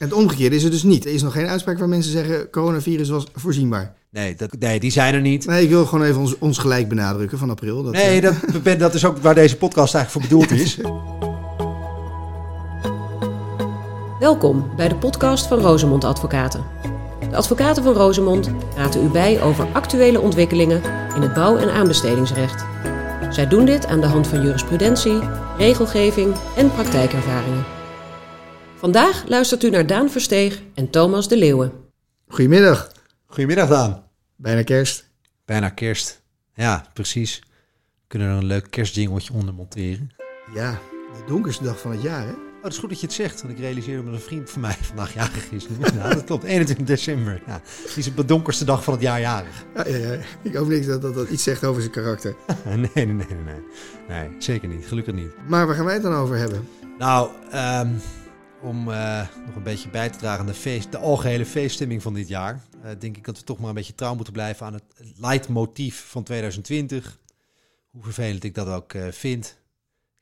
En het omgekeerde is het dus niet. Er is nog geen uitspraak waar mensen zeggen coronavirus was voorzienbaar. Nee, dat, nee, die zijn er niet. Nee, ik wil gewoon even ons, ons gelijk benadrukken van april. Dat, nee, eh, dat, ben- dat is ook waar deze podcast eigenlijk voor bedoeld is. Welkom bij de podcast van Rosemond Advocaten. De advocaten van Rosemond praten u bij over actuele ontwikkelingen in het bouw- en aanbestedingsrecht. Zij doen dit aan de hand van jurisprudentie, regelgeving en praktijkervaringen. Vandaag luistert u naar Daan Versteeg en Thomas de Leeuwen. Goedemiddag. Goedemiddag, Daan. Bijna kerst. Bijna kerst. Ja, precies. We kunnen er een leuk kerstjingeltje onder monteren. Ja, de donkerste dag van het jaar, hè? Oh, het is goed dat je het zegt, want ik realiseer me dat een vriend van mij vandaag jarig is. Ja, dat klopt, 21 december. Ja, die is op de donkerste dag van het jaar jarig. Ja, ja, ja. Ik hoop niet dat, dat dat iets zegt over zijn karakter. Nee, nee, nee, nee, nee. Nee, zeker niet. Gelukkig niet. Maar waar gaan wij het dan over hebben? Nou, ehm, om eh, nog een beetje bij te dragen aan de, feest, de algehele feeststemming van dit jaar, eh, denk ik dat we toch maar een beetje trouw moeten blijven aan het leidmotief van 2020. Hoe vervelend ik dat ook eh, vind.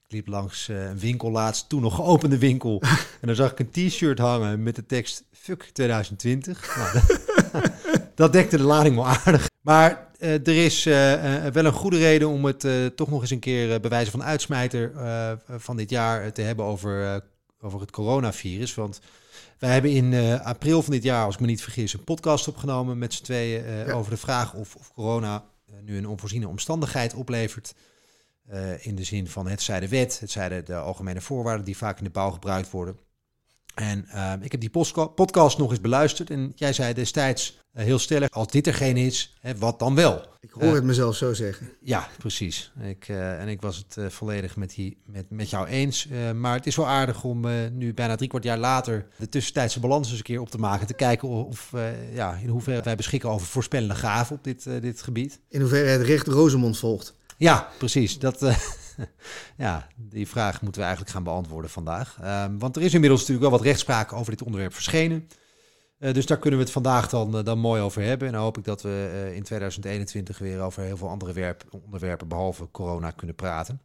Ik liep langs een winkel laatst, toen nog geopende winkel. en dan zag ik een t-shirt hangen met de tekst Fuck 2020. Nou, dat, dat dekte de lading wel aardig. Maar er is wel een goede reden om het toch nog eens een keer bij wijze van uitsmijter van dit jaar te hebben over, over het coronavirus. Want wij hebben in eh, april van dit jaar, als ik me niet vergis, een podcast opgenomen met z'n tweeën eh, Ja. over de vraag of, of corona eh, nu een onvoorziene omstandigheid oplevert. In de zin van het zij de wet, het zij de, de algemene voorwaarden die vaak in de bouw gebruikt worden. En eh, ik heb die podcast nog eens beluisterd en jij zei destijds eh, heel stellig, als dit er geen is, hè, wat dan wel? Ik hoor het mezelf zo zeggen. Ja, precies. Ik, eh, en ik was het eh, volledig met, die, met, met jou eens. Eh, maar het is wel aardig om eh, nu bijna drie kwart jaar later de tussentijdse balans eens een keer op te maken. Te kijken of, eh, ja, in hoeverre wij beschikken over voorspellende gaven op dit, eh, dit gebied. In hoeverre het recht Rosemond volgt. Ja, precies. Dat, eh, ja, die vraag moeten we eigenlijk gaan beantwoorden vandaag. Ehm, want er is inmiddels natuurlijk wel wat rechtspraak over dit onderwerp verschenen. Eh, dus daar kunnen we het vandaag dan, eh, dan mooi over hebben. En dan hoop ik dat we eh, in 2021 weer over heel veel andere werp- onderwerpen behalve corona kunnen praten.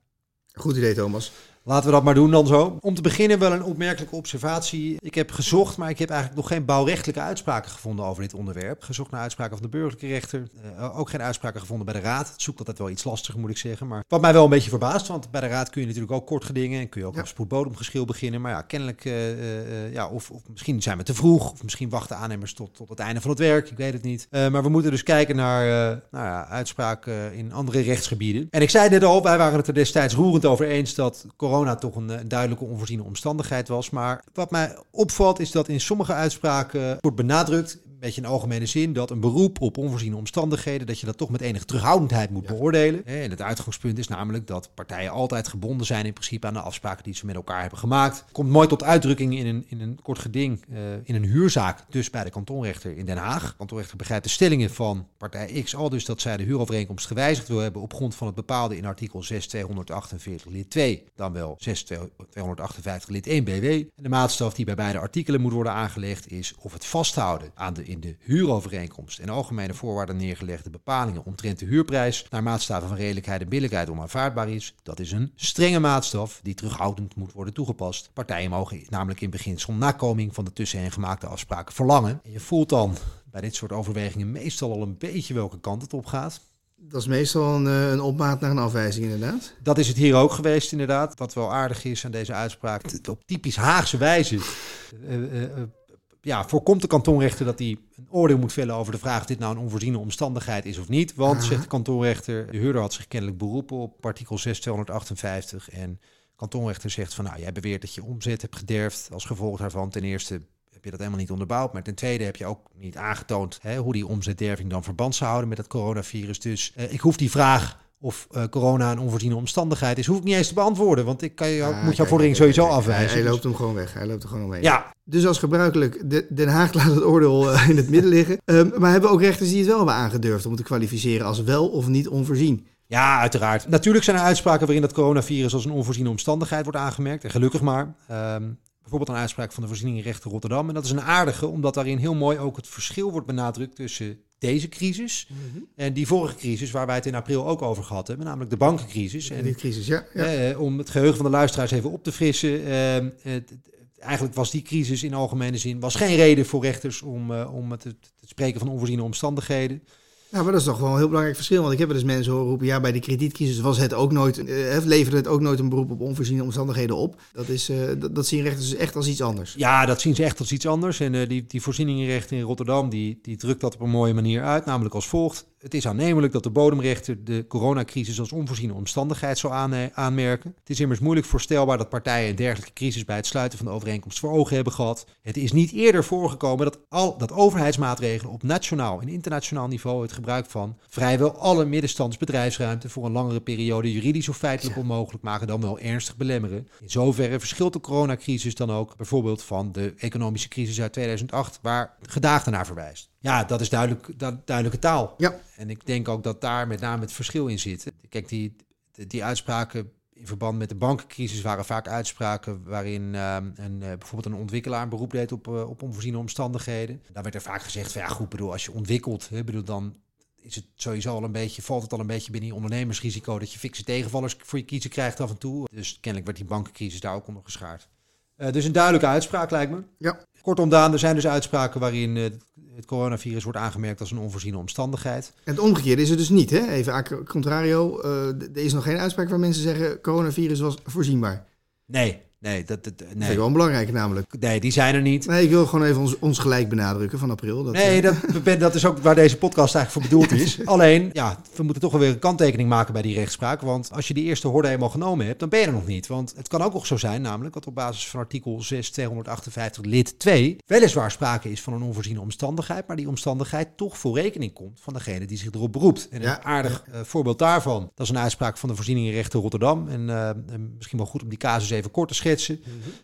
Goed idee, Thomas. Laten we dat maar doen dan zo. Om te beginnen wel een opmerkelijke observatie. Ik heb gezocht, maar ik heb eigenlijk nog geen bouwrechtelijke uitspraken gevonden over dit onderwerp. Gezocht naar uitspraken van de burgerlijke rechter. Eh, ook geen uitspraken gevonden bij de raad. Het zoekt altijd wel iets lastiger, moet ik zeggen. Maar wat mij wel een beetje verbaast, want bij de raad kun je natuurlijk ook kort gedingen. En kun je ook Ja. op spoedbodemgeschil beginnen. Maar ja, kennelijk, eh, ja, of, of misschien zijn we te vroeg. Of misschien wachten aannemers tot, tot het einde van het werk. Ik weet het niet. Maar we moeten dus kijken naar nou ja, uitspraken in andere rechtsgebieden. En ik zei net al, wij waren het er destijds roerend over eens dat corona toch een, eh, duidelijke onvoorziene omstandigheid was. Maar wat mij opvalt is dat in sommige uitspraken wordt benadrukt, een beetje in algemene zin, dat een beroep op onvoorziene omstandigheden, dat je dat toch met enige terughoudendheid moet beoordelen. En het uitgangspunt is namelijk dat partijen altijd gebonden zijn in principe aan de afspraken die ze met elkaar hebben gemaakt. Komt mooi tot uitdrukking in een, in een kort geding, eh, in een huurzaak, dus bij de kantonrechter in Den Haag. De kantonrechter begrijpt de stellingen van partij X al dus dat zij de huurovereenkomst gewijzigd wil hebben op grond van het bepaalde in artikel 6248 lid 2, dan wel 6258 lid 1 BW. En de maatstaf die bij beide artikelen moet worden aangelegd is of het vasthouden aan de in de huurovereenkomst en algemene voorwaarden neergelegde bepalingen omtrent de huurprijs naar maatstaven van redelijkheid en billijkheid onaanvaardbaar is. Dat is een strenge maatstaf die terughoudend moet worden toegepast. Partijen mogen namelijk in beginsel nakoming van de tussen hen gemaakte afspraken verlangen. En je voelt dan bij dit soort overwegingen meestal al een beetje welke kant het op gaat. Dat is meestal een, eh, een opmaat naar een afwijzing, inderdaad. Dat is het hier ook geweest, inderdaad. Wat wel aardig is aan deze uitspraak, op typisch Haagse wijze. eh, eh, ja, voorkomt de kantonrechter dat hij een oordeel moet vellen over de vraag of dit nou een onvoorziene omstandigheid is of niet. Want, Aha. zegt de kantonrechter, de huurder had zich kennelijk beroepen op artikel 6258 en de kantonrechter zegt van nou, jij beweert dat je omzet hebt gederfd als gevolg daarvan. Ten eerste heb je dat helemaal niet onderbouwd, maar ten tweede heb je ook niet aangetoond hè, hoe die omzetderving dan verband zou houden met het coronavirus. Dus eh, ik hoef die vraag of eh, corona een onvoorziene omstandigheid is, hoef ik niet eens te beantwoorden, want ik kan je, Ah, moet jouw vordering sowieso afwijzen. Hij, hij Dus- loopt hem gewoon weg. Hij loopt er gewoon omheen. ja, Dus als gebruikelijk, de- Den Haag laat het oordeel eh, in het midden liggen. Ehm, maar hebben ook rechters die het wel hebben aangedurfd om te kwalificeren als wel of niet onvoorzien? Ja, uiteraard. Natuurlijk zijn er uitspraken waarin dat coronavirus als een onvoorziene omstandigheid wordt aangemerkt. En gelukkig maar. Ehm, bijvoorbeeld een uitspraak van de voorzieningenrechter Rotterdam. En dat is een aardige, omdat daarin heel mooi ook het verschil wordt benadrukt tussen deze crisis en die vorige crisis, waar wij het in april ook over gehad hebben, namelijk de bankencrisis. En die crisis, ja. ja. eh, om het geheugen van de luisteraars even op te frissen. ehm, het- eigenlijk was die crisis in algemene zin was geen reden voor rechters om, uh, om het te spreken van onvoorziene omstandigheden. Ja, maar dat is toch wel een heel belangrijk verschil. Want ik heb wel eens mensen horen roepen... ja, bij de kredietcrisis was het ook nooit... Uh, leverde het ook nooit een beroep op onvoorziene omstandigheden op. Dat, is, uh, dat, zien rechters dus echt als iets anders. Ja, dat zien ze echt als iets anders. En die, die voorzieningenrecht in Rotterdam... Die, die drukt dat op een mooie manier uit. Namelijk als volgt. Het is aannemelijk dat de bodemrechter de coronacrisis als onvoorziene omstandigheid zou aanmerken. Het is immers moeilijk voorstelbaar dat partijen een dergelijke crisis bij het sluiten van de overeenkomst voor ogen hebben gehad. Het is niet eerder voorgekomen dat, al, dat overheidsmaatregelen op nationaal en internationaal niveau het gebruik van vrijwel alle middenstandsbedrijfsruimte voor een langere periode juridisch of feitelijk onmogelijk maken dan wel ernstig belemmeren. In zoverre verschilt de coronacrisis dan ook bijvoorbeeld van de economische crisis uit 2008, waar gedaagde naar verwijst. Ja, dat is duidelijk, duidelijke taal. Ja. En ik denk ook dat daar met name het verschil in zit. Kijk, die, die uitspraken in verband met de bankencrisis waren vaak uitspraken waarin uh, een, uh, bijvoorbeeld een ontwikkelaar een beroep deed op, uh, op onvoorziene omstandigheden. Daar werd er vaak gezegd van ja goed, bedoel, als je ontwikkelt, hè, bedoel, dan is het sowieso al een beetje, valt het al een beetje binnen je ondernemersrisico dat je fikse tegenvallers voor je kiezen krijgt af en toe. Dus kennelijk werd die bankencrisis daar ook onder geschaard. dus een duidelijke uitspraak lijkt me. Ja. Kortom, Daan, er zijn dus uitspraken waarin het coronavirus wordt aangemerkt als een onvoorziene omstandigheid. En het omgekeerde is het dus niet, hè? Even a contrario. Uh, er is nog geen uitspraak waar mensen zeggen coronavirus was voorzienbaar. Nee, Nee, dat, dat, nee. vind ik wel belangrijk namelijk. Nee, die zijn er niet. Nee, ik wil gewoon even ons, ons gelijk benadrukken van april. Dat, nee, eh, dat, dat is ook waar deze podcast eigenlijk voor bedoeld is. Alleen, ja, we moeten toch wel weer een kanttekening maken bij die rechtspraak. Want als je die eerste horde eenmaal genomen hebt, dan ben je er nog niet. Want het kan ook nog zo zijn, namelijk, dat op basis van artikel 6 258 lid 2 weliswaar sprake is van een onvoorziene omstandigheid, maar die omstandigheid toch voor rekening komt van degene die zich erop beroept. En een aardig uh, voorbeeld daarvan, dat is een uitspraak van de voorzieningenrechter Rotterdam. En uh, misschien wel goed om die casus even kort te schetsen.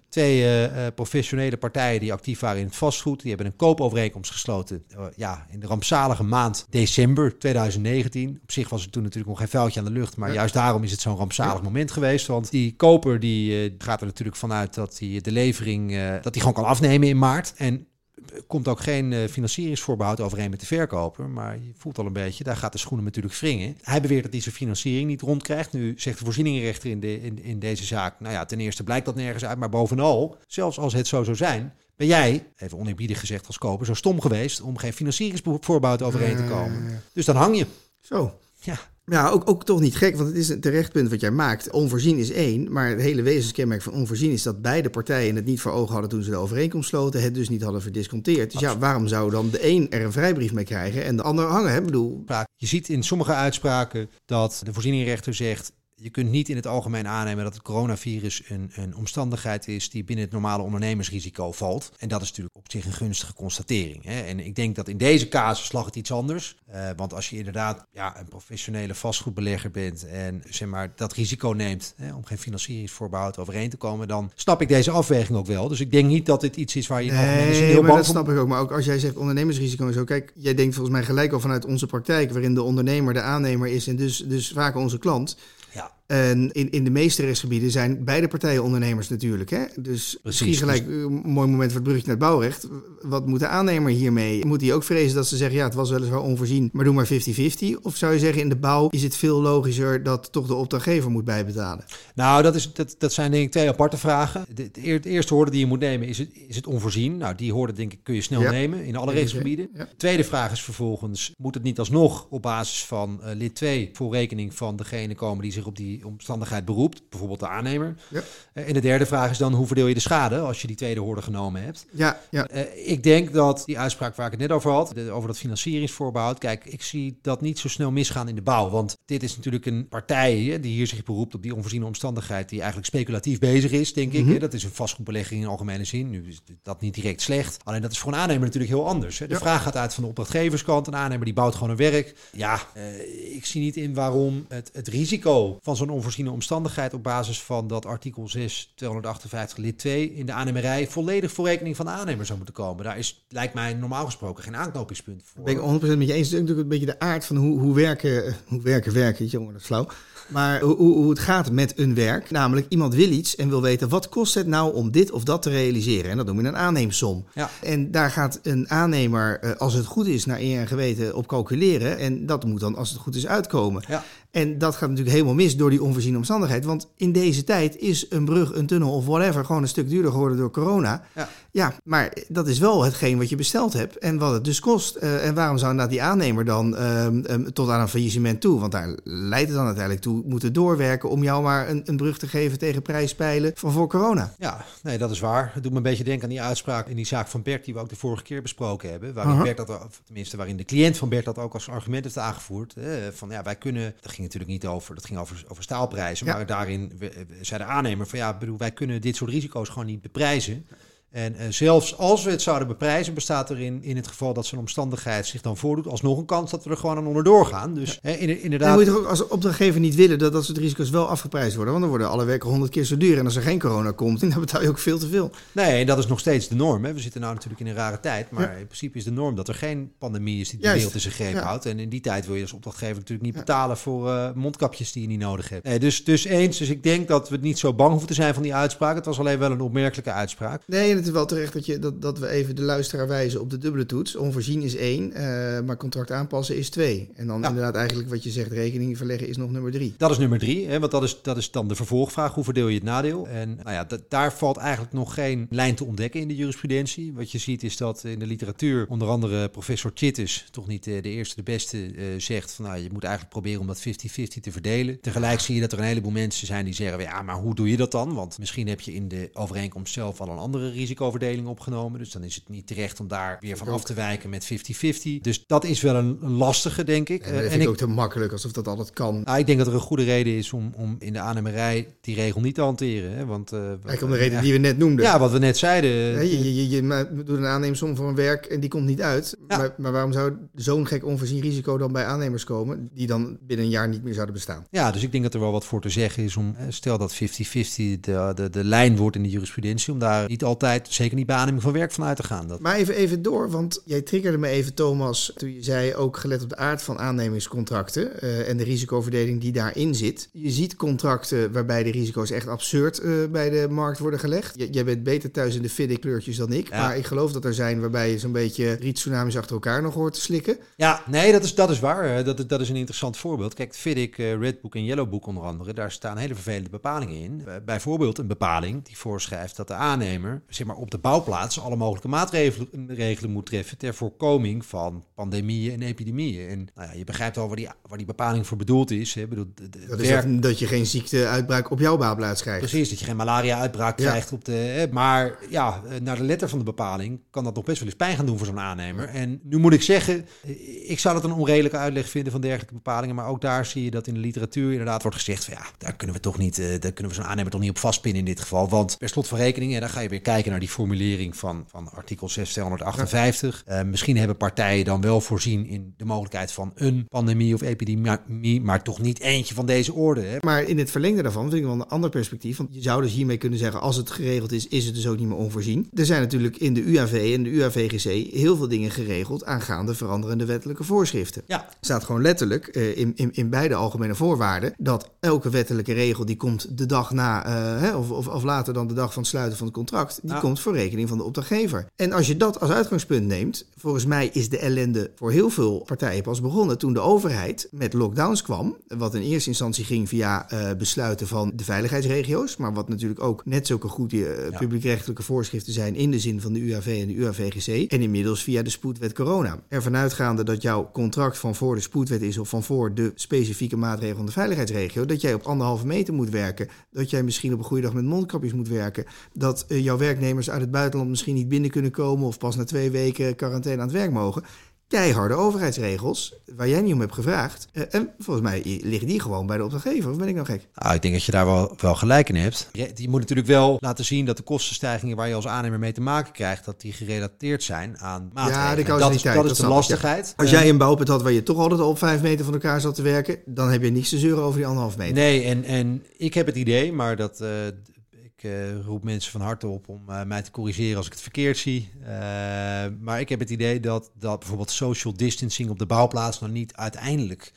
Twee uh, professionele partijen die actief waren in het vastgoed. Die hebben een koopovereenkomst gesloten uh, ja, in de rampzalige maand december 2019. Op zich was er toen natuurlijk nog geen vuiltje aan de lucht. Maar juist daarom is het zo'n rampzalig ja. moment geweest. Want die koper die, gaat er natuurlijk vanuit dat hij de levering dat hij gewoon kan afnemen in maart. En komt ook geen uh, financieringsvoorbehoud overeen met de verkoper. Maar je voelt al een beetje, daar gaat de schoenen natuurlijk wringen. Hij beweert dat hij zijn financiering niet rondkrijgt. Nu zegt de voorzieningenrechter in, de, in, in deze zaak... nou ja, ten eerste blijkt dat nergens uit. Maar bovenal, zelfs als het zo zou zijn... ben jij, even oneerbiedig gezegd als koper... zo stom geweest om geen financieringsvoorbehoud overeen te komen. Dus dan hang je. Zo. Ja. Ja, ook, ook toch niet gek, want het is een terecht punt wat jij maakt. Onvoorzien is één, maar het hele wezenskenmerk van onvoorzien is dat beide partijen het niet voor ogen hadden toen ze de overeenkomst sloten, het dus niet hadden verdisconteerd. Dus ja, waarom zou dan de een er een vrijbrief mee krijgen en de ander hangen? Hè? bedoel... Je ziet in sommige uitspraken dat de voorzieningrechter zegt je kunt niet in het algemeen aannemen dat het coronavirus een, een omstandigheid is die binnen het normale ondernemersrisico valt. En dat is natuurlijk op zich een gunstige constatering. Hè. En ik denk dat in deze casus lag het iets anders. Uh, want als je inderdaad ja, een professionele vastgoedbelegger bent en zeg maar, dat risico neemt hè, om geen financieringsvoorbehoud overeen te komen, dan snap ik deze afweging ook wel. Dus ik denk niet dat dit iets is waar je nee, algemeen heel maar bang dat snap ik ook. Maar ook als jij zegt ondernemersrisico en zo. Kijk, jij denkt volgens mij gelijk al vanuit onze praktijk, waarin de ondernemer de aannemer is en dus, dus vaak onze klant. En in, in de meeste rechtsgebieden zijn beide partijen ondernemers natuurlijk. Hè? Dus misschien gelijk dus- een mooi moment voor het bruggetje naar het bouwrecht. Wat moet de aannemer hiermee? Moet hij ook vrezen dat ze zeggen, ja, het was weliswaar onvoorzien, maar doe maar 50-50? Of zou je zeggen, in de bouw is het veel logischer dat toch de opdrachtgever moet bijbetalen? Nou, dat, is, dat, dat zijn denk ik twee aparte vragen. De, de, eerste hoorde die je moet nemen, is het, is het onvoorzien? Nou, die hoorde denk ik kun je snel nemen in alle rechtsgebieden. Ja. tweede vraag is vervolgens, moet het niet alsnog op basis van uh, lid 2 voor rekening van degene komen die zich op die omstandigheid beroept, bijvoorbeeld de aannemer. Ja. Uh, en de derde vraag is dan, hoe verdeel je de schade als je die tweede hoorde genomen hebt? Ja, ja. Uh, ik denk dat die uitspraak waar ik het net over had, over dat financieringsvoorbehoud, kijk, ik zie dat niet zo snel misgaan in de bouw. Want dit is natuurlijk een partij die hier zich beroept op die onvoorziene omstandigheid, die eigenlijk speculatief bezig is, denk ik. Mhm. Dat is een vastgoedbelegging in algemene zin. Nu is dat niet direct slecht. Alleen dat is voor een aannemer natuurlijk heel anders. De vraag gaat uit van de opdrachtgeverskant. Een aannemer die bouwt gewoon een werk. Ja, uh, ik zie niet in waarom het, het risico van zo'n onvoorziene omstandigheid op basis van dat artikel 6 258 lid 2 in de aannemerij volledig voor rekening van de aannemer zou moeten komen. Daar is, lijkt mij normaal gesproken geen aanknopingspunt voor. Ben ik 100% met je eens. Het is natuurlijk een beetje de aard van hoe, hoe werken, hoe werken, werken, jongen, dat is flauw. Maar hoe, hoe, het gaat met een werk. Namelijk, iemand wil iets en wil weten wat kost het nou om dit of dat te realiseren. En dat noemen we een aanneemsom. Ja. En daar gaat een aannemer, eh, als het goed is, naar eer en geweten op calculeren. En dat moet dan, als het goed is, uitkomen. Ja. En dat gaat natuurlijk helemaal mis door die onvoorziene omstandigheid. Want in deze tijd is een brug, een tunnel of whatever gewoon een stuk duurder geworden door corona. Ja, ja maar dat is wel hetgeen wat je besteld hebt en wat het dus kost. Uh, en waarom zou inderdaad die aannemer dan um, um, tot aan een faillissement toe, want daar leidt het dan uiteindelijk toe, moeten doorwerken om jou maar een, een brug te geven tegen prijspijlen van voor corona? Ja, nee, dat is waar. Het doet me een beetje denken aan die uitspraak in die zaak van Bert die we ook de vorige keer besproken hebben. Waarin uh -huh. Bert dat, tenminste waarin de cliënt van Bert dat ook als argument heeft aangevoerd. Eh, van ja, wij kunnen, dat ging natuurlijk niet over, dat ging over, over staalprijzen. Ja. Maar daarin zei de aannemer van ja, bedoel, wij kunnen dit soort risico's gewoon niet beprijzen. En uh, zelfs als we het zouden beprijzen, bestaat er in, in het geval dat zo'n omstandigheid zich dan voordoet, alsnog een kans dat we er gewoon aan onderdoor gaan. Dus ja. hè, inderdaad. Dan moet je toch ook als opdrachtgever niet willen dat dat soort risico's wel afgeprijsd worden, want dan worden alle werken honderd keer zo duur. En als er geen corona komt, dan betaal je ook veel te veel. Nee, en dat is nog steeds de norm. Hè. We zitten nou natuurlijk in een rare tijd, maar ja. in principe is de norm dat er geen pandemie is die de wereld in zijn greep houdt. En in die tijd wil je als opdrachtgever natuurlijk niet betalen voor uh, mondkapjes die je niet nodig hebt. Nee, dus, dus eens, dus ik denk dat we niet zo bang hoeven te zijn van die uitspraak. Het was alleen wel een opmerkelijke uitspraak. Nee, en het is wel terecht dat je dat, dat we even de luisteraar wijzen op de dubbele toets. Onvoorzien is één, uh, maar contract aanpassen is twee. En dan ja. inderdaad eigenlijk wat je zegt, rekening verleggen is nog nummer drie. Dat is nummer drie, hè, want dat is, dat is dan de vervolgvraag. Hoe verdeel je het nadeel? En nou ja, dat, daar valt eigenlijk nog geen lijn te ontdekken in de jurisprudentie. Wat je ziet is dat in de literatuur onder andere professor Chittis, toch niet de, de eerste de beste, uh, zegt van nou, je moet eigenlijk proberen om dat 50-50 te verdelen. Tegelijk zie je dat er een heleboel mensen zijn die zeggen, ja, maar hoe doe je dat dan? Want misschien heb je in de overeenkomst zelf al een andere risicoverdeling opgenomen. Dus dan is het niet terecht om daar weer van af te wijken met 50-50. Dus dat is wel een, een lastige, denk ik. En dat vind en ik ook te makkelijk, alsof dat altijd kan. Nou, ik denk dat er een goede reden is om, om in de aannemerij die regel niet te hanteren. Hè? Want, uh, Eigenlijk om de reden die we net noemden. Ja, wat we net zeiden. Ja, je, je, je, je doet een aannemersom voor een werk en die komt niet uit. Ja. Maar, maar waarom zou zo'n gek onvoorzien risico dan bij aannemers komen... die dan binnen een jaar niet meer zouden bestaan? Ja, dus ik denk dat er wel wat voor te zeggen is om... stel dat 50-50 de, de, de lijn wordt in de jurisprudentie... om daar niet altijd, zeker niet bij aanneming van werk vanuit te gaan. Dat... Maar even, even door, want jij triggerde me even, Thomas, toen je zei ook gelet op de aard van aannemingscontracten uh, en de risicoverdeling die daarin zit. Je ziet contracten waarbij de risico's echt absurd uh, bij de markt worden gelegd. J jij bent beter thuis in de fiddy kleurtjes dan ik, ja. maar ik geloof dat er zijn waarbij je zo'n beetje rietsunamis achter elkaar nog hoort te slikken. Ja, nee, dat is, dat is waar. Dat, dat is een interessant voorbeeld. Kijk, FIDIC, uh, Redbook en Yellowbook onder andere, daar staan hele vervelende bepalingen in. bijvoorbeeld een bepaling die voorschrijft dat de aannemer zeg maar, op de bouwplaats alle mogelijke maatregelen moet treffen ter voorkoming van pandemieën en epidemieën. En nou ja, je begrijpt al waar die, waar die bepaling voor bedoeld is. Hè. Bedoel, de, de dat, werk... dat, dat je geen ziekteuitbraak op jouw bouwplaats krijgt. Precies, dat je geen malaria-uitbraak ja. krijgt. Op de, hè. Maar ja, naar de letter van de bepaling kan dat nog best wel eens pijn gaan doen voor zo'n aannemer. En nu moet ik zeggen, ik zou dat een onredelijke uitleg vinden van dergelijke bepalingen. Maar ook daar zie je dat in de literatuur inderdaad wordt gezegd van ja, daar kunnen we toch niet, daar kunnen we zo'n aannemer toch niet op vastpinnen in dit geval. Want per slot van rekening, en dan ga je weer kijken naar die formulering van, van artikel 6258. Ja. Uh, misschien hebben partijen dan wel voorzien in de mogelijkheid van een pandemie of epidemie, maar toch niet eentje van deze orde. Hè? Maar in het verlengde daarvan vind ik wel een ander perspectief. Want je zou dus hiermee kunnen zeggen, als het geregeld is, is het dus ook niet meer onvoorzien. Er zijn natuurlijk in de UAV en de UAVGC heel veel dingen geregeld aangaande veranderende wettelijke voorschriften. Ja. staat gewoon letterlijk uh, in, in, in beide algemene voorwaarden dat elke wettelijke regel die komt de dag na, uh, hè, of, of, of later dan de dag van het sluiten van het contract, die komt voor rekening van de opdrachtgever. En als je dat als uitgangspunt neemt, volgens mij is de ellende voor heel veel partijen pas begonnen toen de overheid met lockdowns kwam. Wat in eerste instantie ging via uh, besluiten van de veiligheidsregio's, maar wat natuurlijk ook net zulke goede uh, ja. publiekrechtelijke voorschriften zijn in de zin van de UAV en de UAVGC. En inmiddels via de spoedwet corona. Ervan uitgaande dat jouw contract van voor de spoedwet is of van voor de specifieke maatregel van de veiligheidsregio, dat jij op anderhalve meter moet werken, dat jij misschien op een goede dag met mondkapjes moet werken, dat uh, jouw werknemers uit het buitenland misschien niet binnen kunnen komen of pas na twee weken quarantaine aan het werk mogen. Keiharde overheidsregels, waar jij niet om hebt gevraagd. Uh, en volgens mij liggen die gewoon bij de opdrachtgever. Of ben ik nou gek? Nou, ik denk dat je daar wel, wel gelijk in hebt. Je, je, moet natuurlijk wel laten zien dat de kostenstijgingen waar je als aannemer mee te maken krijgt, dat die gerelateerd zijn aan maatregelen. Ja, de dat, is, dat, is de lastigheid. Ja. Als jij een bouwput had waar je toch altijd op vijf meter van elkaar zat te werken, dan heb je niets te zeuren over die anderhalf meter. Nee, en, en ik heb het idee, maar dat... Uh, ik uh, roep mensen van harte op om uh, mij te corrigeren als ik het verkeerd zie. Uh, maar ik heb het idee dat, dat bijvoorbeeld social distancing op de bouwplaats nou niet uiteindelijk.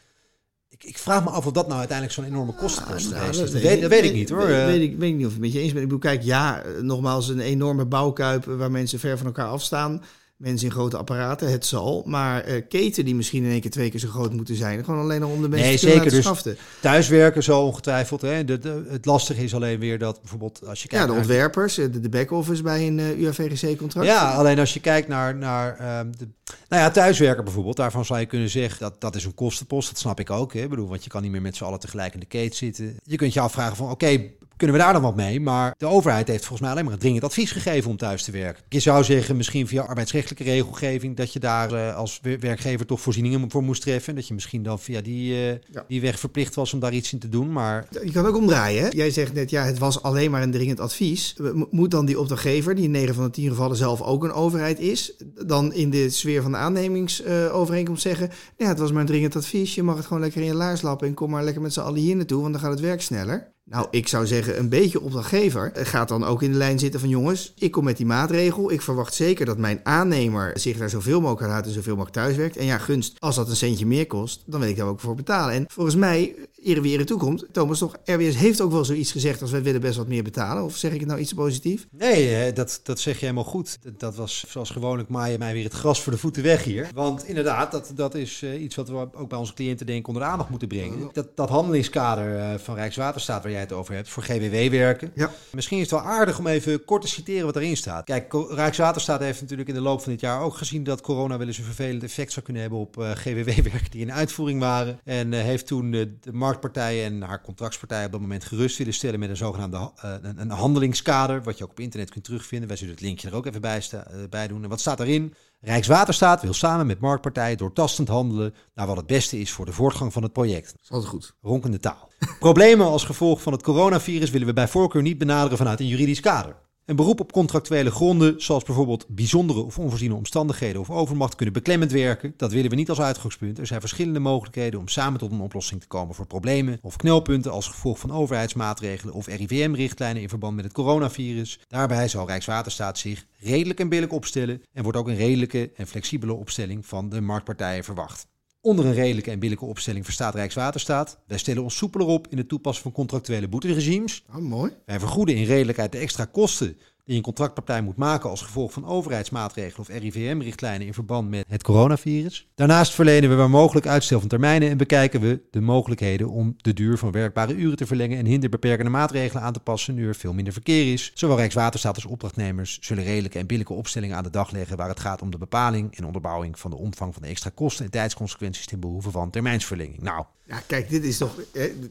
Ik, ik vraag me af of dat nou uiteindelijk zo'n enorme kostenpost ah, nou, is. Dat, dat, weet, dat weet ik niet hoor. Weet, weet, ik, weet ik niet of ik het met je eens ben. Ik bedoel, kijk, ja, nogmaals, een enorme bouwkuip waar mensen ver van elkaar afstaan mensen in grote apparaten, het zal. Maar uh, keten die misschien in één keer twee keer zo groot moeten zijn. Gewoon alleen om de mensen nee, te zeker, dus schaften. Thuiswerken zo ongetwijfeld. Hè. De, het lastige is alleen weer dat bijvoorbeeld als je kijkt... Ja, de ontwerpers, de, de back-office bij een uh, UAVGC-contract. Ja, alleen als je kijkt naar, naar uh, de, nou ja, thuiswerken bijvoorbeeld. Daarvan zou je kunnen zeggen dat dat is een kostenpost. Dat snap ik ook. Hè. Ik bedoel, want je kan niet meer met z'n allen tegelijk in de keten zitten. Je kunt je afvragen van oké, kunnen we daar dan wat mee. Maar de overheid heeft volgens mij alleen maar een dringend advies gegeven om thuis te werken. Je zou zeggen, misschien via arbeidsrechtelijke regelgeving, dat je daar uh, als werkgever toch voorzieningen voor moest treffen. En dat je misschien dan via die, uh, ja. die weg verplicht was om daar iets in te doen. Maar... Je kan ook omdraaien. Hè? Jij zegt net, ja, het was alleen maar een dringend advies. Moet dan die opdrachtgever, die in 9 van de 10 gevallen zelf ook een overheid is, dan in de sfeer van de aannemingsovereenkomst zeggen, ja, het was maar een dringend advies. Je mag het gewoon lekker in je laars lappen en kom maar lekker met z'n allen hier naartoe, want dan gaat het werk sneller. Nou, ik zou zeggen, een beetje opdrachtgever gaat dan ook in de lijn zitten van jongens, ik kom met die maatregel. Ik verwacht zeker dat mijn aannemer zich daar zoveel mogelijk aan houdt en zoveel mogelijk thuiswerkt. En ja, gunst, als dat een centje meer kost, dan wil ik daar ook voor betalen. En volgens mij, eer wie er toekomt, Thomas, toch, RWS heeft ook wel zoiets gezegd als wij willen best wat meer betalen. Of zeg ik het nou iets positief? Nee, dat, dat zeg je helemaal goed. Dat was zoals gewoonlijk maaien mij weer het gras voor de voeten weg hier. Want inderdaad, dat, dat is uh, iets wat we ook bij onze cliënten denk ik onder de aandacht moeten brengen. Dat, dat handelingskader uh, van Rijkswaterstaat jij het over hebt, voor GWW werken. Ja. Misschien is het wel aardig om even kort te citeren wat erin staat. Kijk, Rijkswaterstaat heeft natuurlijk in de loop van dit jaar ook gezien dat corona wel eens een vervelend effect zou kunnen hebben op uh, GWW-werken die in uitvoering waren. En heeft toen de, de marktpartijen en haar contractspartij op dat moment gerust willen stellen met een zogenaamde een, een, handelingskader, wat je ook op internet kunt terugvinden. Wij zullen het linkje er ook even bij, bij doen. En wat staat erin? Rijkswaterstaat wil samen met marktpartijen doortastend handelen naar wat het beste is voor de voortgang van het project. Dat is altijd goed. Ronkende taal. Problemen als gevolg van het coronavirus willen we bij voorkeur niet benaderen vanuit een juridisch kader. Een beroep op contractuele gronden, zoals bijvoorbeeld bijzondere of onvoorziene omstandigheden of overmacht, kunnen beklemmend werken. Dat willen we niet als uitgangspunt. Er zijn verschillende mogelijkheden om samen tot een oplossing te komen voor problemen of knelpunten als gevolg van overheidsmaatregelen of RIVM-richtlijnen in verband met het coronavirus. Daarbij zal Rijkswaterstaat zich redelijk en billijk opstellen en wordt ook een redelijke en flexibele opstelling van de marktpartijen verwacht. Onder een redelijke en billijke opstelling verstaat Rijkswaterstaat. Wij stellen ons soepeler op in het toepassen van contractuele boeteregimes. Oh, mooi. Wij vergoeden in redelijkheid de extra kosten die een contractpartij moet maken als gevolg van overheidsmaatregelen of RIVM-richtlijnen in verband met het coronavirus. Daarnaast verlenen we waar mogelijk uitstel van termijnen en bekijken we de mogelijkheden om de duur van werkbare uren te verlengen en hinderbeperkende maatregelen aan te passen nu er veel minder verkeer is. Zowel Rijkswaterstaat als opdrachtnemers zullen redelijke en billijke opstellingen aan de dag leggen waar het gaat om de bepaling en onderbouwing van de omvang van de extra kosten en tijdsconsequenties ten behoeve van termijnsverlenging. Nou, ja, kijk, dit is toch.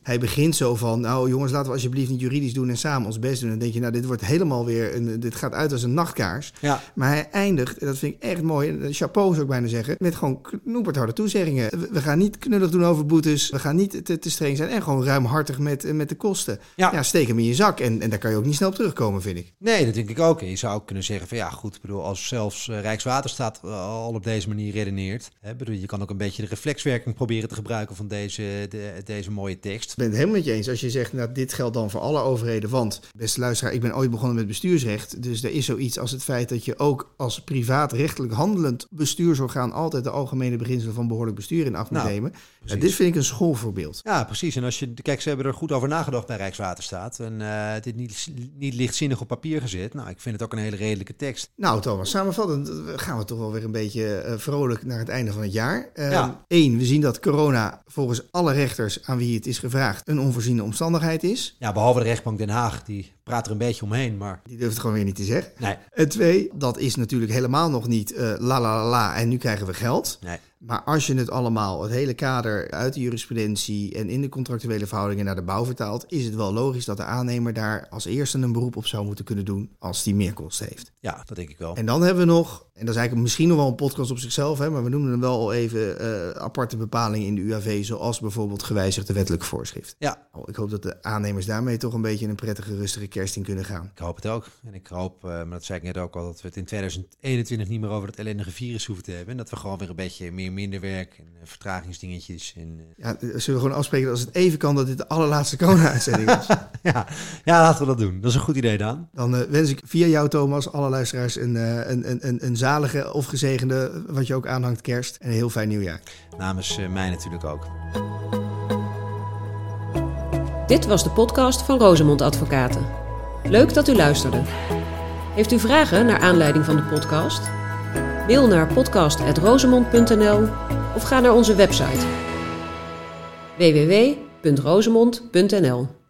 hij begint zo van. Nou, jongens, laten we alsjeblieft niet juridisch doen en samen ons best doen. En dan denk je, nou, dit wordt helemaal weer. Een, dit gaat uit als een nachtkaars. Ja. Maar hij eindigt, en dat vind ik echt mooi. Chapeau zou ik bijna zeggen. Met gewoon knoepertharde toezeggingen. We gaan niet knullig doen over boetes. We gaan niet te, te streng zijn. En gewoon ruimhartig met, met de kosten. Ja. ja, steek hem in je zak. En, en daar kan je ook niet snel op terugkomen, vind ik. Nee, dat denk ik ook. En je zou ook kunnen zeggen van ja, goed. Ik bedoel, als zelfs uh, Rijkswaterstaat al op deze manier redeneert. Hè, bedoel, je kan ook een beetje de reflexwerking proberen te gebruiken van deze, de, deze mooie tekst. Ik ben het helemaal met je eens. Als je zegt, nou, dit geldt dan voor alle overheden. Want, beste luisteraar, ik ben ooit begonnen met bestuursrecht. Dus er is zoiets als het feit dat je ook als privaatrechtelijk handelend bestuursorgaan altijd de algemene beginselen van behoorlijk bestuur in acht moet nou, nemen. Ja, dit vind ik een schoolvoorbeeld. Ja, precies. En als je, kijk, ze hebben er goed over nagedacht bij Rijkswaterstaat. En uh, dit niet, niet lichtzinnig op papier gezet. Nou, ik vind het ook een hele redelijke tekst. Nou, Thomas, samenvattend gaan we toch wel weer een beetje uh, vrolijk naar het einde van het jaar. Uh, ja. Eén, we zien dat corona volgens alle rechters aan wie het is gevraagd een onvoorziene omstandigheid is. Ja, behalve de rechtbank Den Haag, die praat er een beetje omheen, maar... Die durft het gewoon weer niet te zeggen. Nee. En twee, dat is natuurlijk helemaal nog niet uh, la la la en nu krijgen we geld. Nee. Maar als je het allemaal, het hele kader uit de jurisprudentie en in de contractuele verhoudingen naar de bouw vertaalt, is het wel logisch dat de aannemer daar als eerste een beroep op zou moeten kunnen doen als die meerkosten heeft. Ja, dat denk ik wel. En dan hebben we nog, en dat is eigenlijk misschien nog wel een podcast op zichzelf, hè, maar we noemen hem wel al even uh, aparte bepalingen in de UAV, zoals bijvoorbeeld gewijzigde wettelijke voorschrift. Ja. Oh, ik hoop dat de aannemers daarmee toch een beetje een prettige, rustige kerst in kunnen gaan. Ik hoop het ook. En ik hoop, uh, maar dat zei ik net ook al, dat we het in 2021 niet meer over dat ellendige virus hoeven te hebben. En dat we gewoon weer een beetje meer minder werk en uh, vertragingsdingetjes. En, uh... Ja, zullen we gewoon afspreken dat als het even kan dat dit de allerlaatste corona-uitzending is? ja. ja, laten we dat doen. Dat is een goed idee, Daan. Dan uh, wens ik via jou, Thomas, alle luisteraars een, een, een, een, een zalige of gezegende, wat je ook aanhangt, kerst en een heel fijn nieuwjaar. Namens mij natuurlijk ook. Dit was de podcast van Rosemond Advocaten. Leuk dat u luisterde. Heeft u vragen naar aanleiding van de podcast? Mail naar podcast.rosemond.nl of ga naar onze website www.rosemond.nl